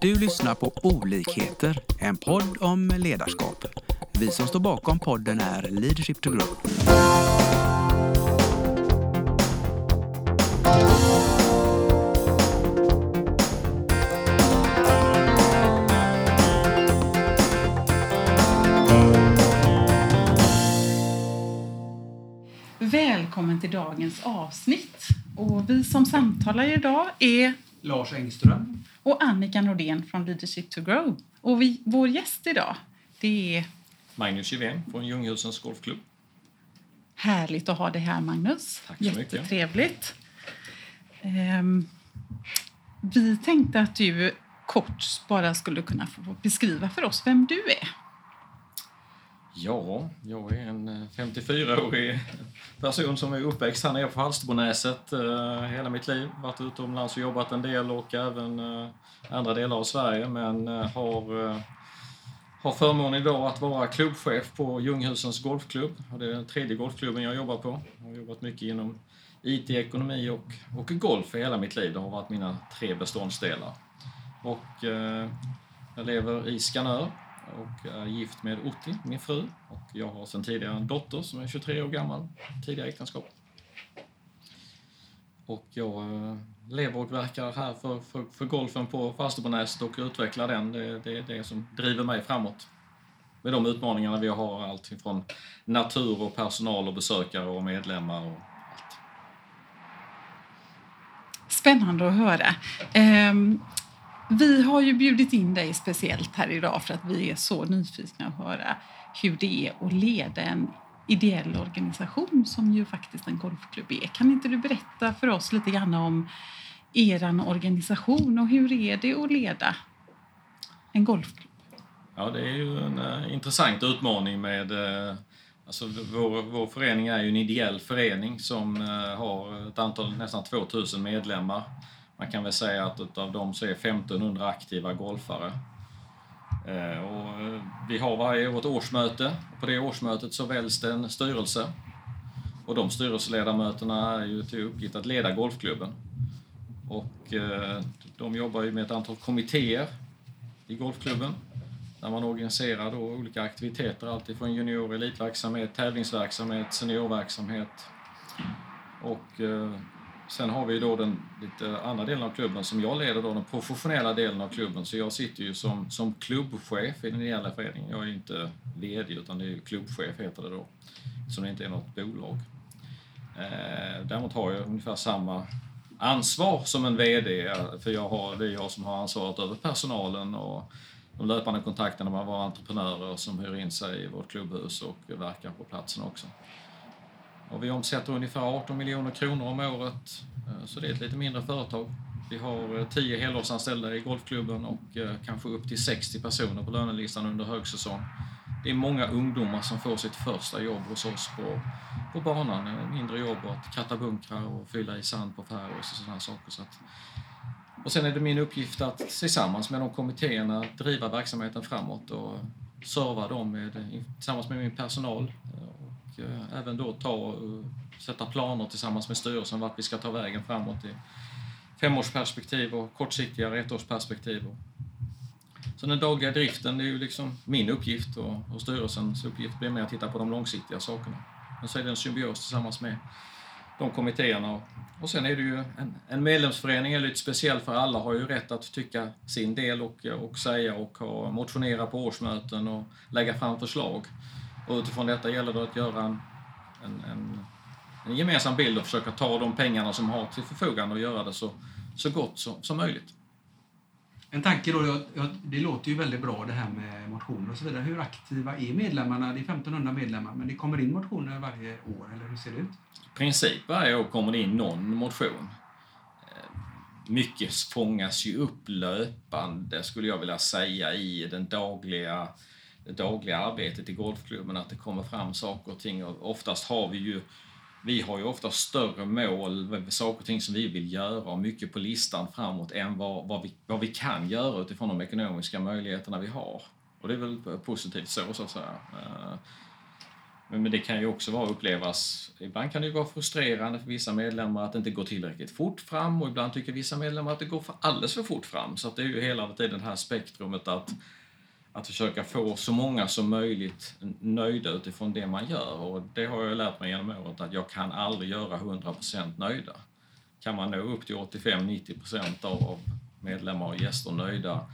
Du lyssnar på Olikheter, en podd om ledarskap. Vi som står bakom podden är Leadership to Grow. Välkommen till dagens avsnitt. Och vi som samtalar idag är Lars Engström. och Annika Nordén från Leadership to Grow. Och vi, vår gäst idag, det är Magnus Givén från Ljunghusens Golfklubb. härligt att ha dig här Magnus. Tack så mycket. Jättetrevligt. Ehm, vi tänkte att du kort bara skulle kunna få beskriva för oss vem du är. Ja, jag är en eh, 54-årig person som är uppväxt här nere på Falsterbonäset eh, hela mitt liv. Varit utomlands och jobbat en del och även eh, andra delar av Sverige men eh, har, eh, har förmånen idag att vara klubbchef på Ljunghusens Golfklubb. Och det är den tredje golfklubben jag jobbar på. Jag har jobbat mycket inom IT, ekonomi och, och golf i hela mitt liv. Det har varit mina tre beståndsdelar. Och eh, jag lever i Skanör och är gift med Otti, min fru. Och jag har sedan tidigare en dotter som är 23 år gammal, tidigare äktenskap. Och jag eh, lever och verkar här för, för, för golfen på Falsterbonäset och utvecklar den. Det, det är det som driver mig framåt. Med de utmaningarna vi har, allt från natur och personal och besökare och medlemmar och allt. Spännande att höra. Ehm, vi har ju bjudit in dig speciellt här idag för att vi är så nyfikna att höra hur det är att leda en ideell organisation som ju faktiskt en golfklubb är. Kan inte du berätta för oss lite grann om er organisation och hur är det att leda en golfklubb? Ja, det är ju en uh, intressant utmaning med... uh, alltså vår, vår förening är ju en ideell förening som eh, har ett antal, nästan 2000 medlemmar. Man kan väl säga att av dem så är 1500 aktiva golfare. Eh, och eh, vi har varje år ett årsmöte. På det årsmötet så väljs det en styrelse. Och de styrelseledamöterna är ju till uppgift att leda golfklubben. Och eh, de jobbar ju med ett antal kommittéer i golfklubben där man organiserar då olika aktiviteter, alltifrån junior och elitverksamhet, tävlingsverksamhet, seniorverksamhet. Och sen har vi då den lite andra delen av klubben som jag leder, då, den professionella delen av klubben. Så jag sitter ju som, som klubbchef i den ideella föreningen. Jag är inte VD utan det är klubbchef heter det då, som det inte är något bolag. Eh, däremot har jag ungefär samma ansvar som en VD, för jag har, det är jag som har ansvaret över personalen och de löpande kontakterna med våra entreprenörer som hyr in sig i vårt klubbhus och verkar på platsen också. Och vi omsätter ungefär 18 miljoner kronor om året, eh, så det är ett lite mindre företag. Vi har eh, 10 helårsanställda i golfklubben och eh, kanske upp till 60 personer på lönelistan under högsäsong. Det är många ungdomar som får sitt första jobb hos oss på, på banan. Mindre jobb att kratta bunkrar och fylla i sand på fairways och sådana saker. Så att, och sen är det min uppgift att tillsammans med de kommittéerna driva verksamheten framåt och serva dem med, tillsammans med min personal. Och eh, även då ta och eh, sätta planer tillsammans med styrelsen vart vi ska ta vägen framåt i femårsperspektiv och kortsiktigare ettårsperspektiv. Så den dagliga driften är ju liksom min uppgift och, och styrelsens uppgift blir mer att titta på de långsiktiga sakerna. Men så är det en symbios tillsammans med de kommittéerna. Och, och sen är det ju en, en medlemsförening är lite speciell för alla har ju rätt att tycka sin del och, och säga och ha, motionera på årsmöten och lägga fram förslag. Och utifrån detta gäller det att göra en, en, en, en gemensam bild och försöka ta de pengarna som har till förfogande och göra det så, så gott som, som möjligt. En tanke då, jag, jag, det låter ju väldigt bra det här med motioner och så vidare. Hur aktiva är medlemmarna? Det är 1500 medlemmar, men det kommer in motioner varje år, eller hur ser det ut? I princip varje år kommer det in någon motion. Eh, Mycket fångas ju upp löpande, skulle jag vilja säga, i den dagliga, det dagliga arbetet i golfklubben, att det kommer fram saker och ting. Och oftast har vi ju vi har ju ofta större mål, saker och ting som vi vill göra och mycket på listan framåt än vad, vad, vi, vad vi kan göra utifrån de ekonomiska möjligheterna vi har. Och det är väl positivt så, så att säga. Eh, men, men det kan ju också vara upplevas, ibland kan det ju vara frustrerande för vissa medlemmar att det inte går tillräckligt fort fram och ibland tycker vissa medlemmar att det går för alldeles för fort fram. Så det är ju hela tiden det här spektrumet att, att försöka få så många som möjligt nöjda utifrån det man gör. Och det har jag lärt mig genom året att jag kan aldrig göra 100% nöjda. Kan man nå upp till 85-90% av medlemmar och gäster nöjda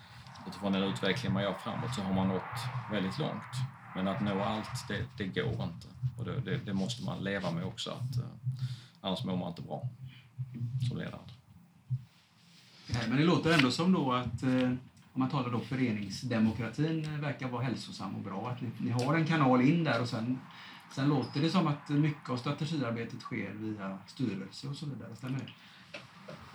utifrån den utveckling man gör framåt så har man nått väldigt långt. Men att nå allt, det, det går inte. Och det, det, det, måste man leva med också, att, eh, annars mår man inte bra som ledare. Men det låter ändå som då att, eh, om man talar då föreningsdemokratin, eh, verkar vara hälsosam och bra. Att ni, ni har en kanal in där och sen, sen låter det som att mycket av strategiarbetet sker via styrelse och så vidare. Stämmer det?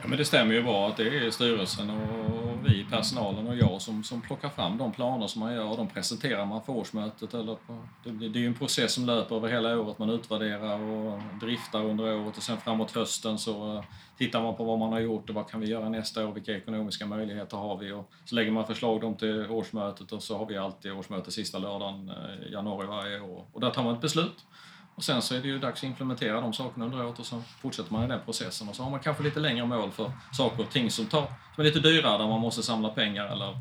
Ja, men det stämmer ju bra att det är styrelsen och vi, personalen och jag som, som plockar fram de planer som man gör. De presenterar man för årsmötet. Eller på, det, det är ju en process som löper över hela året. Man utvärderar och driftar under året och sen framåt hösten så eh, tittar man på vad man har gjort och vad kan vi göra nästa år, vilka ekonomiska möjligheter har vi? Och så lägger man förslag dem till årsmötet och så har vi alltid årsmöte sista lördagen i januari varje år. Och där tar man ett beslut. Och sen så är det ju dags att implementera de sakerna under året och så fortsätter man i den processen. Och så har man kanske lite längre mål för saker och ting som, tar, som är lite dyrare, där man måste samla pengar eller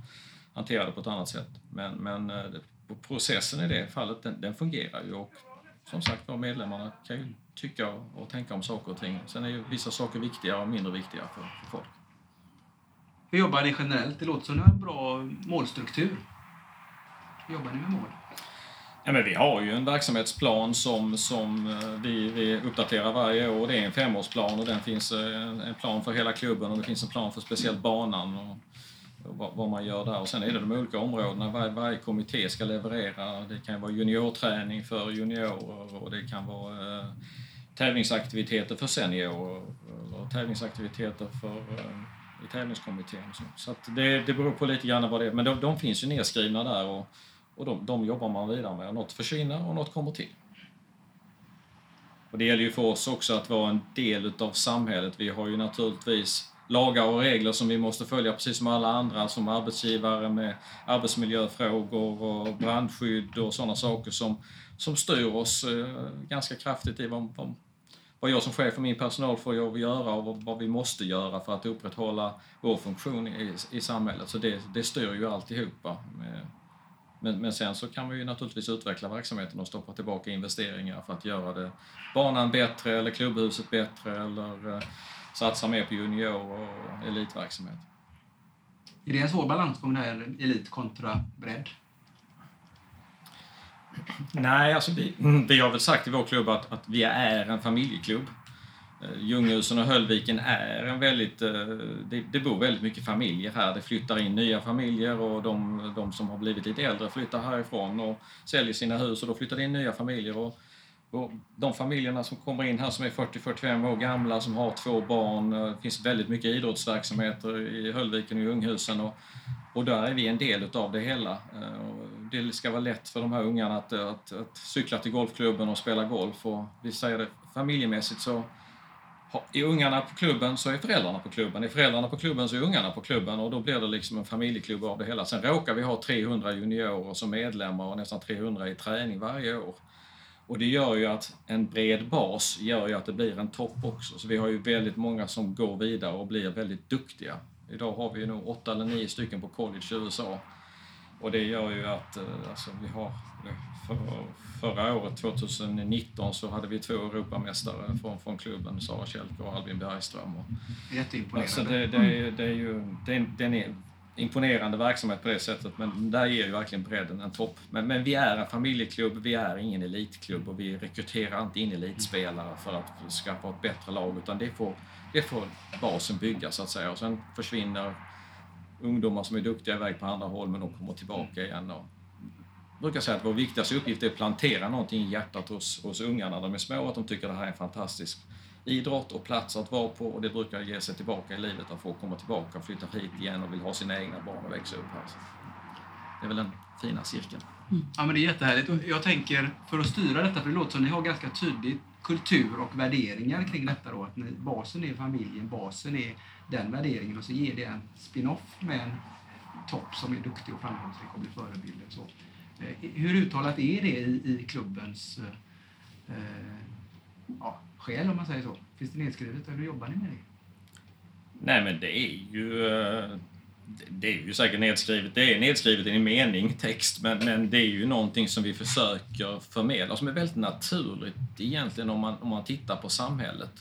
hantera det på ett annat sätt. Men, men eh, processen i det fallet, den, den fungerar ju. Och som sagt medlemmarna kan ju tycka och tänka om saker och ting. Sen är ju vissa saker viktigare och mindre viktiga för, för folk. Hur jobbar ni generellt? Det låter som ni har en bra målstruktur. Hur jobbar ni med mål? Ja, men vi har ju en verksamhetsplan som, som eh, vi, vi uppdaterar varje år. Det är en femårsplan och den finns eh, en plan för hela klubben och det finns en plan för speciellt banan och, och vad, man gör där. Och sen är det de olika områdena. Var, varje kommitté ska leverera. Det kan vara juniorträning för juniorer och det kan vara eh, tävlingsaktiviteter för seniorer och tävlingsaktiviteter för eh, i tävlingskommittén. Så, så det, det beror på lite grann vad det är. Men de, de finns ju nedskrivna där. Och, och de, de jobbar man vidare med. Något försvinner och något kommer till. Och det gäller ju för oss också att vara en del utav samhället. Vi har ju naturligtvis lagar och regler som vi måste följa precis som alla andra som arbetsgivare med arbetsmiljöfrågor och brandskydd och sådana saker som, som styr oss eh, ganska kraftigt i vad, vad, vad jag som chef och min personal får lov att göra och vad, vad, vi måste göra för att upprätthålla vår funktion i, i samhället. Så det, det styr ju alltihopa. Med, men, men sen så kan vi ju naturligtvis utveckla verksamheten och stoppa tillbaka investeringar för att göra det, banan bättre eller klubbhuset bättre eller eh, satsa mer på junior och elitverksamhet. Är det en svår balansgång där, elit kontra bredd? Nej, alltså vi, vi har väl sagt i vår klubb att, att vi är en familjeklubb. Eh, Ljunghusen och Höllviken är en väldigt... Eh, det, det bor väldigt mycket familjer här. Det flyttar in nya familjer och de, de som har blivit lite äldre flyttar härifrån och säljer sina hus och då flyttar det in nya familjer. Och, och de familjerna som kommer in här som är 40-45 år gamla, som har två barn. Det finns väldigt mycket idrottsverksamheter i Höllviken och Ljunghusen och, och där är vi en del utav det hela. Det ska vara lätt för de här ungarna att, att, att cykla till golfklubben och spela golf. Och vi säger det familjemässigt så är ungarna på klubben så är föräldrarna på klubben. Är föräldrarna på klubben så är ungarna på klubben och då blir det liksom en familjeklubb av det hela. Sen råkar vi ha 300 juniorer som medlemmar och nästan 300 i träning varje år. Och det gör ju att en bred bas gör ju att det blir en topp också. Så vi har ju väldigt många som går vidare och blir väldigt duktiga. Idag har vi ju nog åtta eller nio stycken på college i USA. Och det gör ju att eh, alltså, vi har för, förra året, 2019, så hade vi två Europamästare från, från klubben, Sara Kjellke och Albin Bergström. Och, Jätteimponerande. Alltså det, det, är, det är ju det det är imponerande verksamhet på det sättet, men där ger ju verkligen bredden en topp. Men, men vi är en familjeklubb, vi är ingen elitklubb och vi rekryterar inte in elitspelare för att skapa ett bättre lag, utan det får, det får basen bygga så att säga. Och sen försvinner ungdomar som är duktiga iväg på andra håll, men de kommer tillbaka igen. Och, brukar säga att vår viktigaste uppgift är att plantera någonting i hjärtat hos, hos ungarna när de är små, att de tycker att det här är en fantastisk idrott och plats att vara på och det brukar ge sig tillbaka i livet att folk kommer tillbaka och flyttar hit igen och vill ha sina egna barn och växa upp här. Så det är väl den fina cirkeln. Mm. Ja, men det är jättehärligt. jag tänker, för att styra detta, för det låter som ni har ganska tydlig kultur och värderingar kring detta då, att ni, basen är familjen, basen är den värderingen och så ger det en spin-off med en topp som är duktig och framgångsrik och blir förebilder. Så. Eh, hur uttalat är det i, i klubbens eh, eh, ja, själ om man säger så? Finns det nedskrivet eller jobbar ni med det? Nej men det är ju eh, det är ju säkert nedskrivet, det är nedskrivet i en mening, text, men, men det är ju någonting som vi försöker förmedla som är väldigt naturligt egentligen om man, om man tittar på samhället.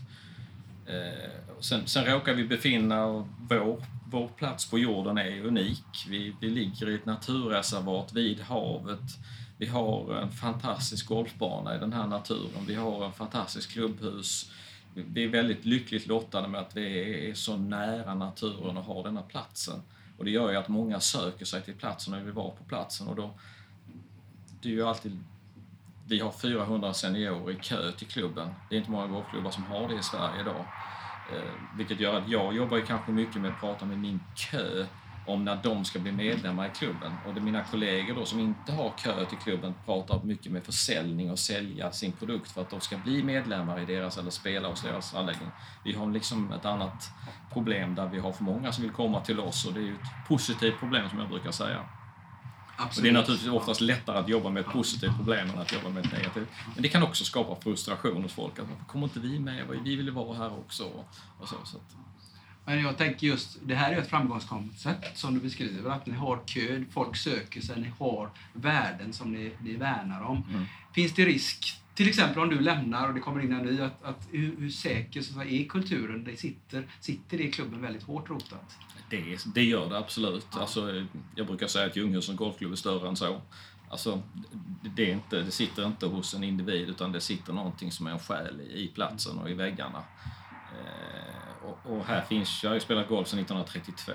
Eh, sen, sen råkar vi befinna vår, vår plats på jorden är unik. Vi, vi ligger i ett naturreservat vid havet. Vi har en fantastisk golfbana i den här naturen. Vi har en fantastisk klubbhus. Vi är väldigt lyckligt lottade med att vi är så nära naturen och har denna platsen. Och det gör ju att många söker sig till platsen och vill vara på platsen. Och då, det är ju alltid, vi har 400 seniorer i kö till klubben. Det är inte många golfklubbar som har det i Sverige idag. Eh, vilket gör att jag jobbar ju kanske mycket med att prata med min kö om när de ska bli medlemmar i klubben. Och det mina kollegor då som inte har kö till klubben pratar mycket med försäljning och sälja sin produkt för att de ska bli medlemmar i deras eller spela hos deras anläggning. Vi har liksom ett annat problem där vi har för många som vill komma till oss och det är ju ett positivt problem som jag brukar säga. Absolut. Och det är naturligtvis oftast lättare att jobba med ett positivt problem än att jobba med ett negativt. Men det kan också skapa frustration hos folk. Att, varför kommer inte vi med? Vi vill ju vara här också. Och så, så att, men jag tänker just, det här är ett framgångskoncept som du beskriver, att ni har kö, folk söker sig, ni har värden som ni, ni värnar om. Mm. Finns det risk, till exempel om du lämnar och det kommer in en ny, att, att hur, hur säker så är kulturen? Det sitter, sitter det i klubben väldigt hårt rotat? Det, det gör det absolut. Ja. Alltså, jag brukar säga att Ljunghusen golfklubb är större än så. Alltså, det, är inte, det sitter inte hos en individ utan det sitter någonting som är en själ i, i platsen och i väggarna. Eh, och, och, här finns, jag har ju spelat golf sedan 1932.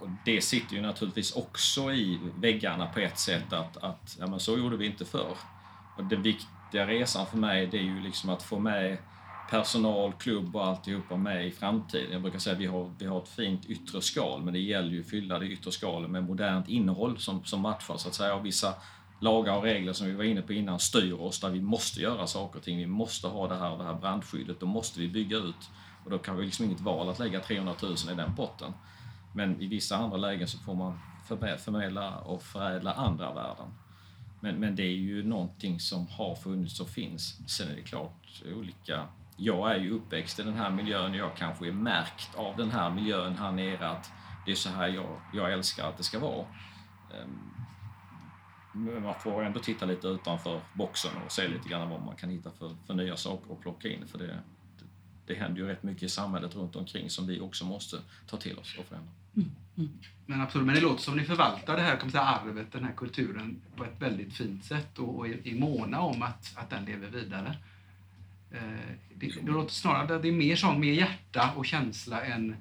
Och det sitter ju naturligtvis också i väggarna på ett sätt att, att ja, men så gjorde vi inte förr. Och den viktiga resan för mig det är ju liksom att få med personal, klubb och alltihopa med i framtiden. Jag brukar säga att vi har, vi har ett fint yttre skal men det gäller ju att fylla det yttre skalet med modernt innehåll som, som matchar så att säga. Och vissa lagar och regler som vi var inne på innan styr oss där vi måste göra saker och ting. Vi måste ha det här, det här brandskyddet, då måste vi bygga ut. Och då kan vi liksom inget val att lägga 300 000 i den potten. Men i vissa andra lägen så får man förmedla och förädla andra värden. Men, men det är ju någonting som har funnits och finns. Sen är det klart olika... Jag är ju uppväxt i den här miljön, jag kanske är märkt av den här miljön här nere att det är så här jag, jag älskar att det ska vara. Ehm, men man får ändå titta lite utanför boxen och se lite grann vad man kan hitta för, för nya saker att plocka in. För det, det, händer ju rätt mycket i samhället runt omkring som vi också måste ta till oss och förändra. Mm. Mm. Men absolut, men det låter som ni förvaltar det här kan man säga, arvet, den här kulturen på ett väldigt fint sätt och, och är, måna om att, att den lever vidare. Eh, det, det låter snarare det är mer sång, mer hjärta och känsla än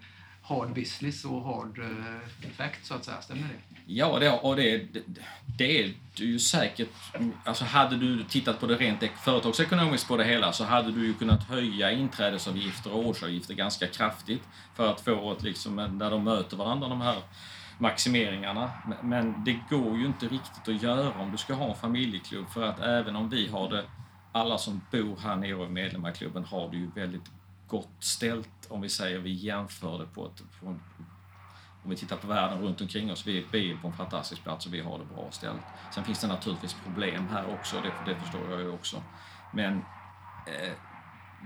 hard business och hard uh, så att säga. Stämmer det? Ja, det, och det, det, det är ju säkert... Alltså hade du tittat på det rent företagsekonomiskt på det hela så hade du ju kunnat höja inträdesavgifter och årsavgifter ganska kraftigt för att få ett liksom, när de möter varandra, de här maximeringarna. Men det går ju inte riktigt att göra om du ska ha en familjeklubb för att även om vi har det, alla som bor här nere och är medlemmar i klubben har det ju väldigt gott ställt om vi säger vi jämför det på ett... På en, om vi tittar på världen runt omkring oss, vi, vi är på en fantastisk plats och vi har det bra ställt. Sen finns det naturligtvis problem här också, det, det förstår jag ju också. Men eh,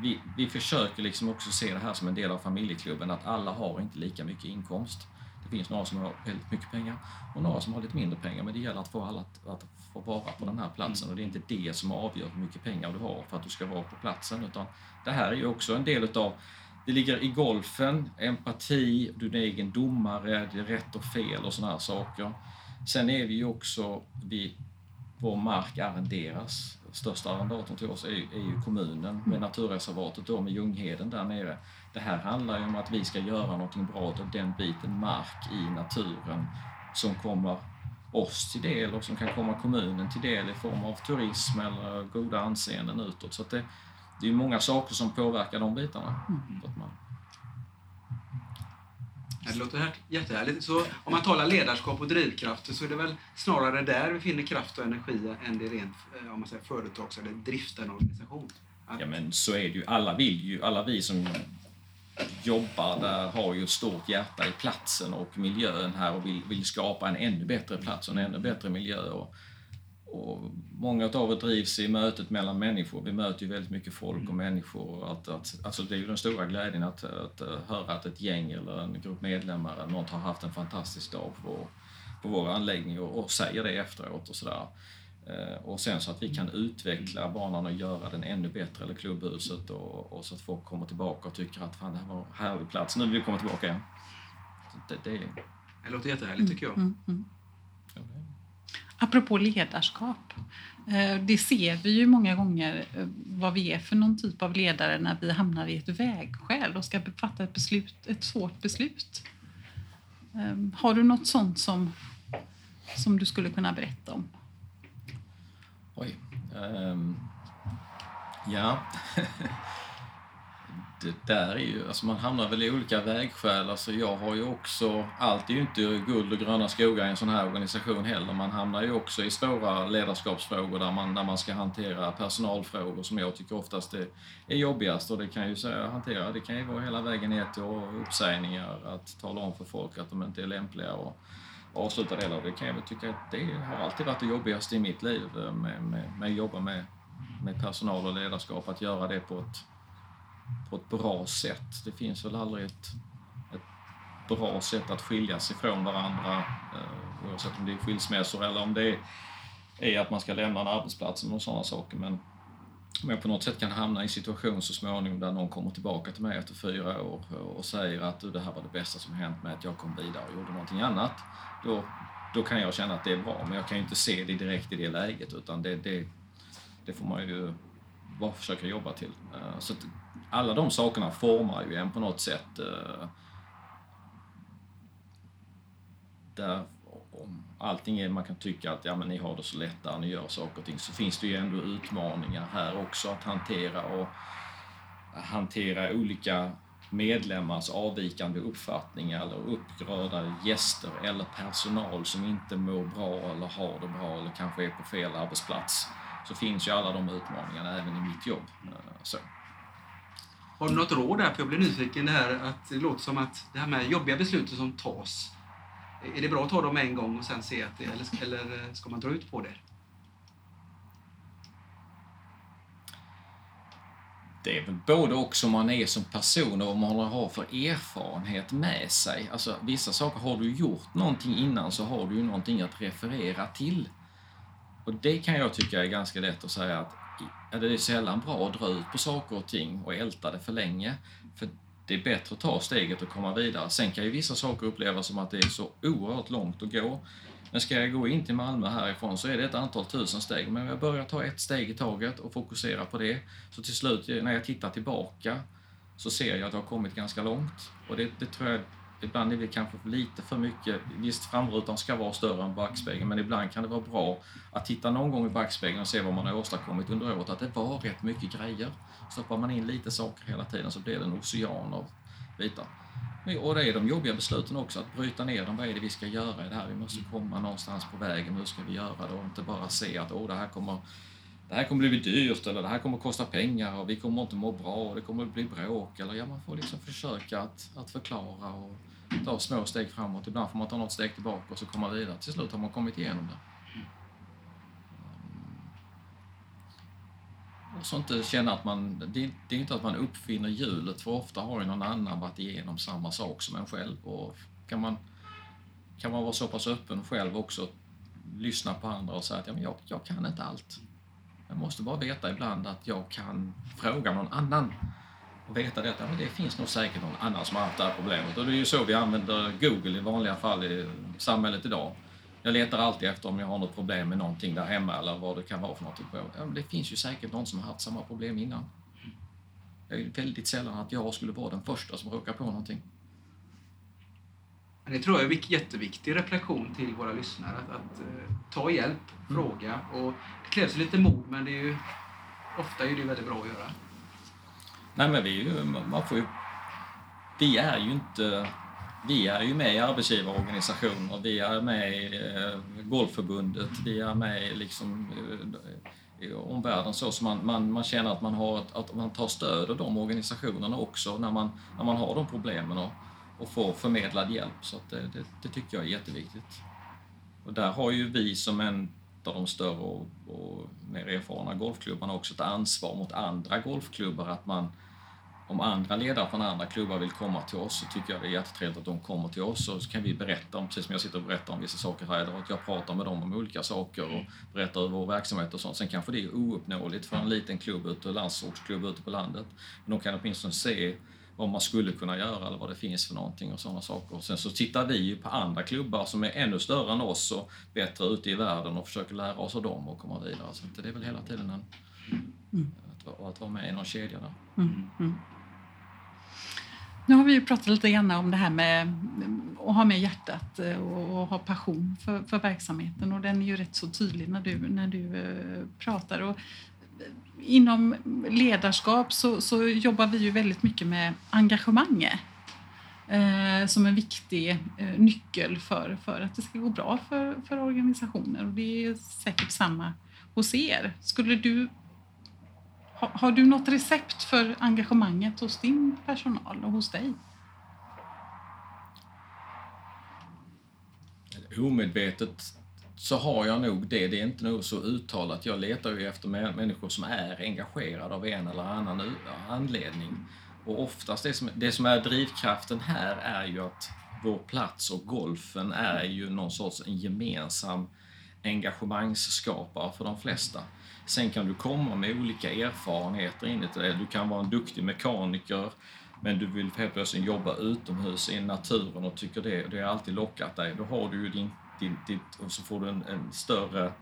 vi, vi försöker liksom också se det här som en del av familjeklubben, att alla har inte lika mycket inkomst. Det finns några som har väldigt mycket pengar och några som har lite mindre pengar, men det gäller att få alla att, att få vara på den här platsen och det är inte det som avgör hur mycket pengar du har för att du ska vara på platsen, utan det här är ju också en del utav det ligger i golfen, empati, du är din egen domare, det är rätt och fel och sådana här saker. Sen är vi ju också, vi, vår mark arrenderas. Största arrendatorn till oss är, är ju kommunen med naturreservatet då med Ljungheden där nere. Det här handlar ju om att vi ska göra någonting bra av den biten mark i naturen som kommer oss till del och som kan komma kommunen till del i form av turism eller goda anseenden utåt. Så det, det är många saker som påverkar de bitarna. Mm. Det låter jättehärligt. Så om man talar ledarskap och drivkrafter så är det väl snarare där vi finner kraft och energi än det rent eh, om man säger, företags eller driftande organisation? Att... Ja men så är det ju. Alla vill ju, alla vi som jobbar där har ju ett stort hjärta i platsen och miljön här och vill, vill skapa en ännu bättre plats och en ännu bättre miljö. Och, och många av er drivs i mötet mellan människor. Vi möter ju väldigt mycket folk och människor. Att, att, alltså det är ju den stora glädjen att, att, eh, höra att ett gäng eller en grupp medlemmar eller något har haft en fantastisk dag på, på vår anläggning och, och säger det efteråt och sådär. Eh, och sen så att vi kan utveckla banan och göra den ännu bättre, eller klubbhuset, och, och så att folk kommer tillbaka och tycker att fan, det här var en härlig plats, nu vill vi komma tillbaka igen. Det, det, det låter jättehärligt tycker jag. Mm, mm. Apropå ledarskap. Eh, det ser vi ju många gånger eh, vad vi är för någon typ av ledare när vi hamnar i ett vägskäl och ska fatta ett, beslut, ett svårt beslut. Har du något sånt som, som du skulle kunna berätta om? Oj. Um, ja. det där är ju, alltså man hamnar väl i olika vägskäl. Alltså jag har ju också, allt är ju inte guld och gröna skogar i en sån här organisation heller. Man hamnar ju också i svåra ledarskapsfrågor där man, där man ska hantera personalfrågor som jag tycker oftast är, är jobbigast. Och det kan ju säga hantera, det kan ju vara hela vägen ner till uppsägningar, att tala om för folk att de inte är lämpliga. Och, avsluta det. Det kan jag väl tycka att det har alltid varit det jobbigaste i mitt liv eh, med, med, med att jobba med, med personal och ledarskap, att göra det på ett, på ett bra sätt. Det finns väl aldrig ett, ett bra sätt att skiljas ifrån varandra, eh, oavsett om det är skilsmässor eller om det är, är att man ska lämna en arbetsplats och sådana saker. Men om jag på något sätt kan hamna i en situation så småningom där någon kommer tillbaka till mig efter fyra år och säger att det här var det bästa som hänt mig, att jag kom vidare och gjorde någonting annat. Då, då kan jag känna att det är bra, men jag kan ju inte se det direkt i det läget utan det, det, det får man ju bara försöka jobba till. Eh, så alla de sakerna formar ju en på något sätt. Eh, där om allting är, man kan tycka att ja, men ni har det så lätt där ni gör saker och ting, så finns det ju ändå utmaningar här också att hantera och hantera olika medlemmars avvikande uppfattningar eller upprörda gäster eller personal som inte mår bra eller har det bra eller kanske är på fel arbetsplats. Så finns ju alla de utmaningarna även i mitt jobb. Eh, så. Har du något råd där? För jag blir nyfiken det här att det låter som att det här med jobbiga beslut som tas är det bra att ta dem en gång och sen se att det, eller, eller eh, ska man dra ut på det? Det är väl både och som man är som person och vad man har för erfarenhet med sig. Alltså vissa saker, har du gjort någonting innan så har du ju någonting att referera till. Och det kan jag tycka är ganska lätt att säga att det är sällan bra att dra ut på saker och ting och älta det för länge. För det är bättre att ta steget och komma vidare. Sen kan ju vissa saker upplevas som att det är så oerhört långt att gå. Men ska jag gå in till Malmö härifrån så är det ett antal tusen steg. Men jag börjar ta ett steg i taget och fokusera på det. Så till slut, när jag tittar tillbaka, så ser jag att jag har kommit ganska långt. Och det, det tror jag Ibland är vi kanske lite för mycket, visst framrutan ska vara större än backspegeln, men ibland kan det vara bra att titta någon gång i backspegeln och se vad man har åstadkommit under året, att det var rätt mycket grejer. Stoppar man in lite saker hela tiden så blir det en ocean av bitar. Och det är de jobbiga besluten också, att bryta ner dem. Vad är det vi ska göra i det här? Vi måste komma någonstans på vägen. Hur ska vi göra det? Och inte bara se att oh, det här kommer det här kommer bli dyrt eller det här kommer kosta pengar och vi kommer inte må bra och det kommer bli bråk. Eller ja, man får liksom försöka att, att förklara och ta små steg framåt. Ibland får man ta något steg tillbaka och så komma vidare. Till slut har man kommit igenom det. Och så inte eh, känna att man, det, det är inte att man uppfinner hjulet för ofta har ju någon annan varit igenom samma sak som en själv. Och kan man, kan man vara så pass öppen själv också, lyssna på andra och säga att ja, men jag, jag kan inte allt. Jag måste bara veta ibland att jag kan fråga någon annan och veta det att det finns nog säkert någon annan som har haft det här problemet. Och det är ju så vi använder Google i vanliga fall i samhället idag. Jag letar alltid efter om jag har något problem med någonting där hemma eller vad det kan vara för någonting. Ja, det finns ju säkert någon som har haft samma problem innan. Det är väldigt sällan att jag skulle vara den första som råkar på någonting. Det tror jag är en jätteviktig reflektion till våra lyssnare. Att, att uh, ta hjälp, mm. fråga. Och det krävs lite mod men det är ju, ofta är det väldigt bra att göra. Nej men vi, man får ju, vi är ju inte vi är ju med i arbetsgivarorganisationer, vi är med i eh, Golfförbundet, vi är med i liksom, eh, i omvärlden så, så man, man, man känner att man, har ett, att man tar stöd av de organisationerna också när man, när man har de problemen och, och får förmedlad hjälp. Så det, det, det, tycker jag är jätteviktigt. Och där har ju vi som en av de större och, och mer erfarna golfklubbarna också ett ansvar mot andra golfklubbar att man om andra ledare från andra klubbar vill komma till oss så tycker jag det är jättetrevligt att de kommer till oss och så kan vi berätta om, precis som jag sitter och berättar om vissa saker här idag, att jag pratar med dem om olika saker och berättar över vår verksamhet och sånt. Sen kanske det är ouppnåeligt för en liten klubb ute, landsortsklubb ute på landet. Men de kan åtminstone se vad man skulle kunna göra eller vad det finns för någonting och sådana saker. Sen så tittar vi ju på andra klubbar som är ännu större än oss och bättre ute i världen och försöker lära oss av dem och komma vidare. Så det är väl hela tiden en, mm. att, att, vara med i någon kedja där. Mm. Nu har vi ju pratat lite grann om det här med att ha med hjärtat eh, och ha passion för, för verksamheten och den är ju rätt så tydlig när du, när du eh, pratar. Och eh, inom ledarskap så, så jobbar vi ju väldigt mycket med engagemang eh, som en viktig eh, nyckel för, för att det ska gå bra för, för organisationer. Och det är säkert samma hos er. Skulle du har, har du något recept för engagemanget hos din personal och hos dig? Omedvetet så har jag nog det. Det är inte nog så uttalat. Jag letar ju efter människor som är engagerade av en eller annan anledning. Och oftast det som, det som är drivkraften här är ju att vår plats och golfen är ju någon sorts en gemensam engagemangsskapare för de flesta. Sen kan du komma med olika erfarenheter in i det. Du kan vara en duktig mekaniker men du vill helt plötsligt jobba utomhus i naturen och tycker det, det har alltid lockat dig. Då har du ju din, din, ditt, och så får du en, en större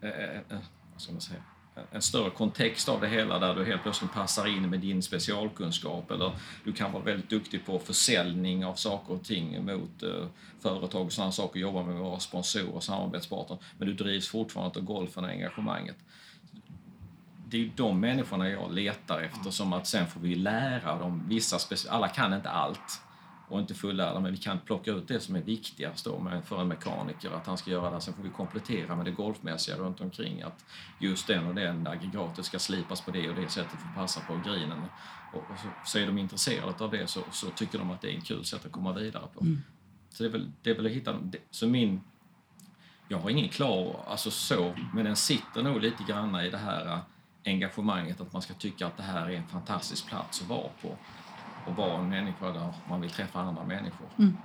eh, eh, eh vad ska man säga, en större kontext av det hela där du helt plötsligt passar in med din specialkunskap eller du kan vara väldigt duktig på försäljning av saker och ting mot eh, företag och sådana saker, jobba med våra sponsorer och samarbetspartner men du drivs fortfarande av golfen och engagemanget. Det är ju de människorna jag letar efter som att sen får vi lära dem vissa alla kan inte allt och inte fullärda, men vi kan plocka ut det som är viktigast då för en mekaniker, att han ska göra det. Sen får vi komplettera med det golfmässiga runt omkring, att just den och den aggregatet ska slipas på det och det sättet för att passa på grinen. Och, och så, så, är de intresserade av det så, så, tycker de att det är ett kul sätt att komma vidare på. Mm. Så det är, väl, det är väl att hitta... Så min... Jag har ingen klar, alltså så, men den sitter nog lite grann i det här engagemanget, att man ska tycka att det här är en fantastisk plats att vara på och vara en människa där man vill träffa andra människor. Mm.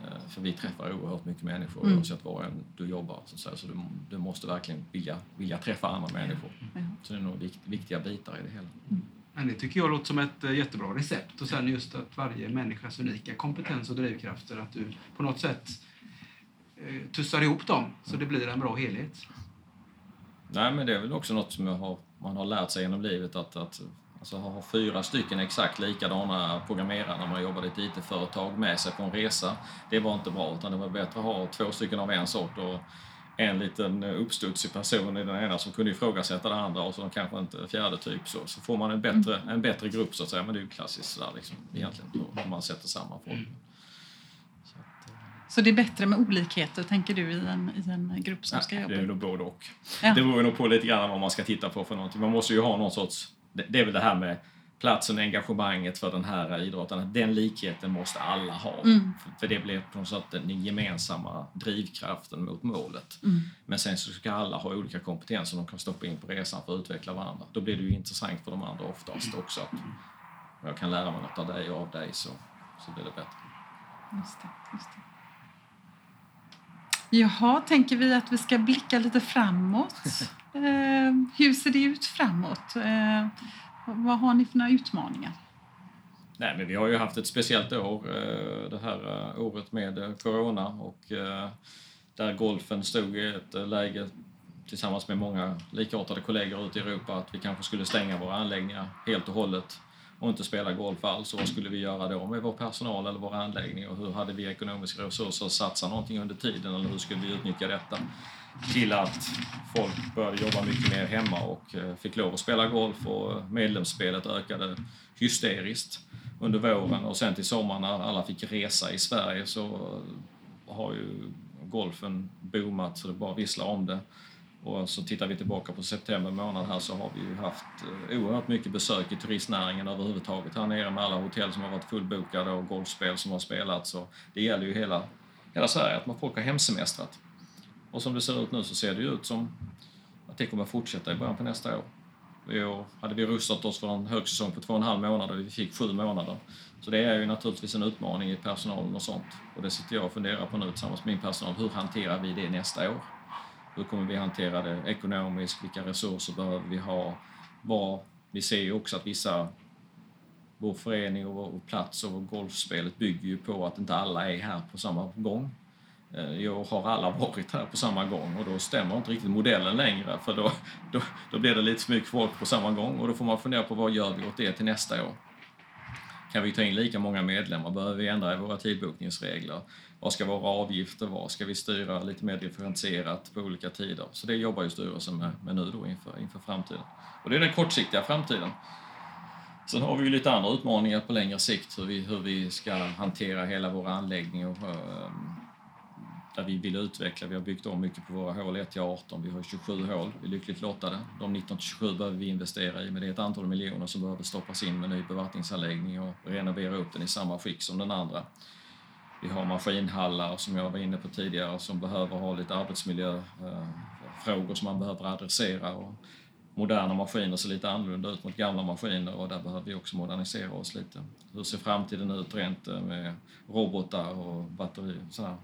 Eh, för vi träffar oerhört mycket människor mm. oavsett var du jobbar. Så, så, så du, du, måste verkligen vilja, vilja träffa andra människor. Mm. Så det är nog vikt, viktiga bitar i det hela. Mm. Men det tycker jag låter som ett eh, jättebra recept. Och sen just att varje människas unika kompetens och drivkrafter, att du på något sätt eh, tussar ihop dem så det blir en bra helhet. Nej, men det är väl också något som har, man har lärt sig genom livet att, att Alltså ha fyra stycken exakt likadana programmerare när man jobbade i ett IT-företag med sig på en resa. Det var inte bra, utan det var bättre att ha två stycken av en sort och en liten uppstudsig person i den ena som kunde ifrågasätta den andra och så kanske inte fjärde typ. Så, så får man en bättre, en bättre grupp så att säga. Men det är ju klassiskt sådär liksom, egentligen, om man sätter samman folk. Så, att, eh. så det är bättre med olikheter, tänker du, i en, i en grupp som ja, ska jobba? Det är nog både och. Ja. Det beror nog på lite grann vad man ska titta på för någonting. Man måste ju ha någon sorts det, är väl det här med platsen och engagemanget för den här idrotten. Den likheten måste alla ha. Mm. För det blir på något sätt den gemensamma drivkraften mot målet. Mm. Men sen så ska alla ha olika kompetenser de kan stoppa in på resan för att utveckla varandra. Då blir det ju intressant för de andra oftast också. Att jag kan lära mig något av dig och av dig så, så blir det bättre. Just det, just det. Jaha, tänker vi att vi ska blicka lite framåt? Eh, hur ser det ut framåt? Eh, vad har ni för några utmaningar? Nej, men vi har ju haft ett speciellt år eh, det här eh, året med eh, corona och eh, där golfen stod i ett eh, läge tillsammans med många likartade kollegor ute i Europa att vi kanske skulle stänga våra anläggningar helt och hållet och inte spela golf alls. Och vad skulle vi göra då med vår personal eller vår anläggning och hur hade vi ekonomiska resurser att satsa någonting under tiden eller hur skulle vi utnyttja detta? Till att folk började jobba mycket mer hemma och eh, fick lov att spela golf och eh, medlemsspelet ökade hysteriskt under våren och sen till sommaren när alla fick resa i Sverige så eh, har ju golfen boomat så det bara visslar om det. Och så tittar vi tillbaka på september månad här så har vi ju haft oerhört mycket besök i turistnäringen överhuvudtaget här nere med alla hotell som har varit fullbokade och golfspel som har spelats. Så det gäller ju hela, hela Sverige att man folk har hemsemestrat. Och som det ser ut nu så ser det ju ut som att det kommer fortsätta i början på nästa år. I år hade vi rustat oss för en högsäsong på två och en halv månad och vi fick sju månader. Så det är ju naturligtvis en utmaning i personalen och sånt. Och det sitter jag och funderar på nu tillsammans med min personal. Hur hanterar vi det nästa år? Hur kommer vi hantera det ekonomiskt? Vilka resurser behöver vi ha? Var, vi ser ju också att vissa vår förening och vår plats och golfspelet bygger ju på att inte alla är här på samma gång. Eh, jag I år har alla varit här på samma gång och då stämmer inte riktigt modellen längre för då, då, då blir det lite för mycket folk på samma gång och då får man fundera på vad gör vi åt det till nästa år? Kan vi ta in lika många medlemmar? Behöver vi ändra i våra tidbokningsregler? Vad ska våra avgifter vara? Ska vi styra lite mer differentierat på olika tider? Så det jobbar ju styrelsen med, med nu då inför, inför framtiden. Och det är den kortsiktiga framtiden. Sen har vi ju lite andra utmaningar på längre sikt, hur vi, hur vi ska hantera hela vår anläggning och eh, där vi vill utveckla. Vi har byggt om mycket på våra hål 1 till 18. Vi har 27 hål, vi är lyckligt lottade. De 19 till 27 behöver vi investera i, men det är ett antal miljoner som behöver stoppas in med ny bevattningsanläggning och renovera upp den i samma skick som den andra. Vi har maskinhallar som jag var inne på tidigare som behöver ha lite arbetsmiljöfrågor eh, som man behöver adressera. Och moderna maskiner ser lite annorlunda ut mot gamla maskiner och där behöver vi också modernisera oss lite. Hur ser framtiden ut rent eh, med robotar och batterier? Sådär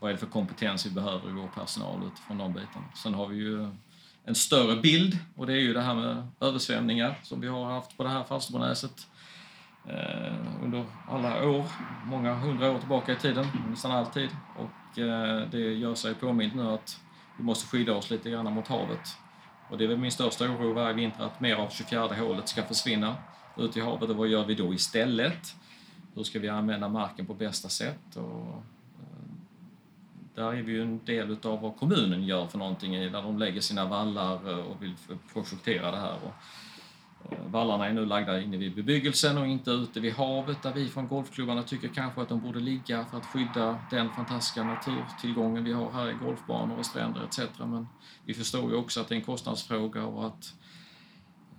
vad är det för kompetens vi behöver i vår personal utifrån de bitarna. Sen har vi ju en större bild och det är ju det här med översvämningar som vi har haft på det här Falsterbonäset eh, under alla år, många hundra år tillbaka i tiden, nästan alltid. Och eh, det gör sig påmint nu att vi måste skydda oss lite grann mot havet. Och det är väl min största oro varje vinter att mer av 24 hålet ska försvinna ut i havet och vad gör vi då istället? Hur ska vi använda marken på bästa sätt? Och där är vi ju en del av vad kommunen gör för någonting där de lägger sina vallar eh, och vill projektera det här. Eh, vallarna är nu lagda inne vid bebyggelsen och inte ute vid havet där vi från golfklubbarna tycker kanske att de borde ligga för att skydda den fantastiska naturtillgången vi har här i golfbanor och stränder etc. Men vi förstår ju också att det är en kostnadsfråga och att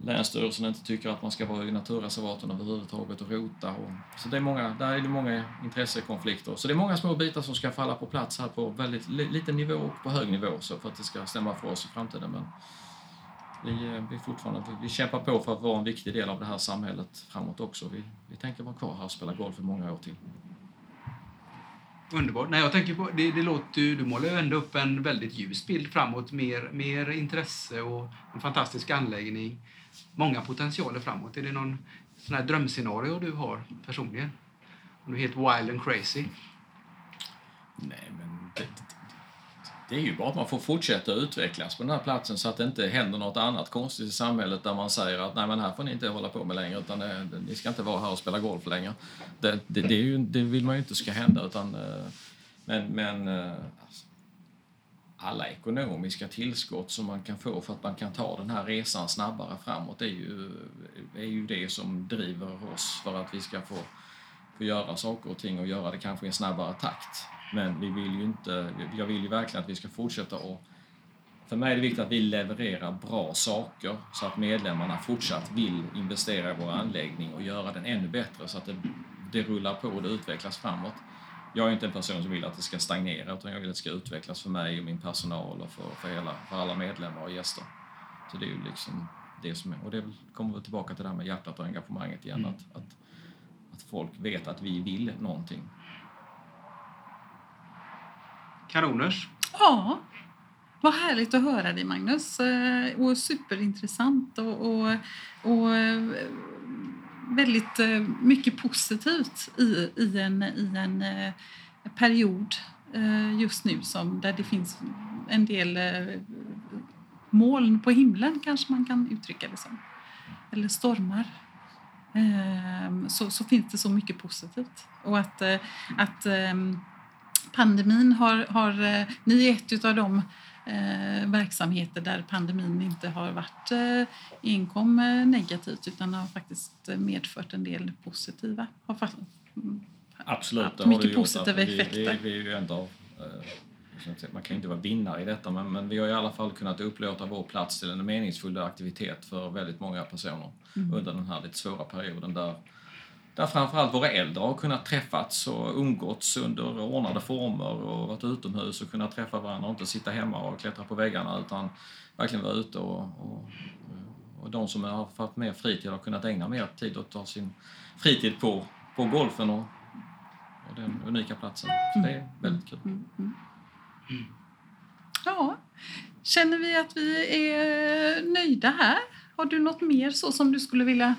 Länsstyrelsen inte tycker att man ska vara i naturreservaten överhuvudtaget och rota. Och, så det är många, där är det många intressekonflikter. Så det är många små bitar som ska falla på plats här på väldigt liten nivå och på hög nivå så för att det ska stämma för oss i framtiden. Men vi, eh, vi, fortfarande, vi kämpar på för att vara en viktig del av det här samhället framåt också. Vi, vi tänker vara kvar här och spela golf i många år till. Underbart. Nej, jag tänker på, det, det låter, du målar ju ändå upp en väldigt ljus bild framåt. Mer, mer intresse och en fantastisk anläggning många potentialer framåt. Är det någon sån här drömscenario du har personligen? Om du är helt wild and crazy? Nej, men det, det är ju bara att man får fortsätta utvecklas på den här platsen så att det inte händer något annat konstigt i samhället där man säger att nej men här får ni inte hålla på med längre utan det, ni ska inte vara här och spela golf längre. Det, det, det, ju, det vill man ju inte ska hända utan eh, men, men alltså, alla ekonomiska tillskott som man kan få för att man kan ta den här resan snabbare framåt är ju, är ju det som driver oss för att vi ska få, få göra saker och ting och göra det kanske i en snabbare takt. Men vi vill ju inte, jag vill ju verkligen att vi ska fortsätta och för mig är det viktigt att vi levererar bra saker så att medlemmarna fortsatt vill investera i vår anläggning och göra den ännu bättre så att det, det rullar på och det utvecklas framåt jag är inte en person som vill att det ska stagnera utan jag vill att det ska utvecklas för mig och min personal och för, för, hela, för alla medlemmar och gäster. Så det är ju liksom det som är, och det kommer vi tillbaka till det här med hjärtat och engagemanget igen, mm. att, att, att folk vet att vi vill någonting. Kanoners! Ja, vad härligt att höra dig Magnus eh, och superintressant och, och, och väldigt eh, mycket positivt i, i en, i en eh, period eh, just nu som, där det finns en del moln på himlen kanske man kan uttrycka det som. Eller stormar. Ehm, så, så finns det så mycket positivt. Och att, att ehm, pandemin har, har ni är ett av de eh, verksamheter där pandemin inte har varit eh, enkom eh, negativt utan har faktiskt medfört en del positiva. Har mm, Absolut, det mycket positiva vi, effekter. Vi, vi ju ändå, eh, man kan ju inte vara vinnare i detta men, men vi har i alla fall kunnat upplåta vår plats till en meningsfull aktivitet för väldigt många personer mm. under den här lite svåra perioden där där framförallt våra äldre har kunnat träffats och umgåtts under ordnade former och varit utomhus och kunnat träffa varandra och inte sitta hemma och klättra på väggarna utan verkligen vara ute och, och, och de som har fått mer fritid har kunnat ägna mer tid åt att ta sin fritid på, på golfen och, och den unika platsen. Så det är väldigt kul. Mm, mm. Ja, känner vi att vi är nöjda här? Har du något mer så som du skulle vilja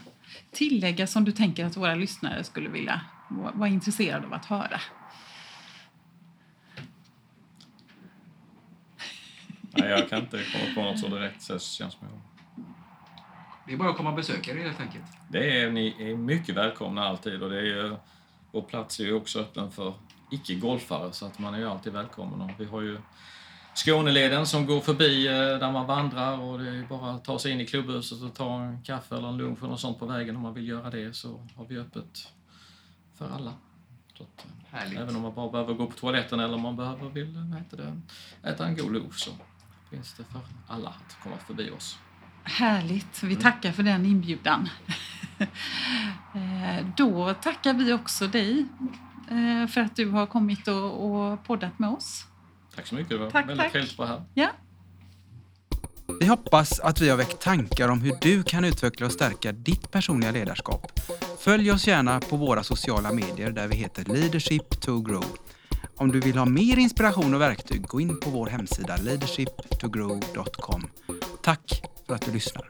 tillägga som du tänker att våra lyssnare skulle vilja vara intresserade av att höra? Nej, jag kan inte komma på något så direkt. Så det känns som jag... Det är bara att komma och besöka er helt enkelt. Det är, ni är mycket välkomna alltid och det är ju, vår plats är ju också öppen för icke-golfare så att man är ju alltid välkommen. Och vi har ju Skåneleden som går förbi eh, där man vandrar och det är bara att ta sig in i klubbhuset och ta en kaffe eller en lunch eller något sånt på vägen om man vill göra det så har vi öppet för alla. Så att, eh, även om man bara behöver gå på toaletten eller om man behöver vill vad heter det, äta en god lunch så finns det för alla att komma förbi oss. Härligt, vi tackar för den inbjudan. Eh, Då tackar vi också dig eh, för att du har kommit och, och poddat med oss. Tack så mycket, det var Tack, väldigt tack. trevligt att vara här. Ja, Vi hoppas att vi har väckt tankar om hur du kan utveckla och stärka ditt personliga ledarskap. Följ oss gärna på våra sociala medier där vi heter Leadership to Grow. Om du vill ha mer inspiration och verktyg, gå in på vår hemsida leadershiptogrow.com. Tack för att du lyssnar.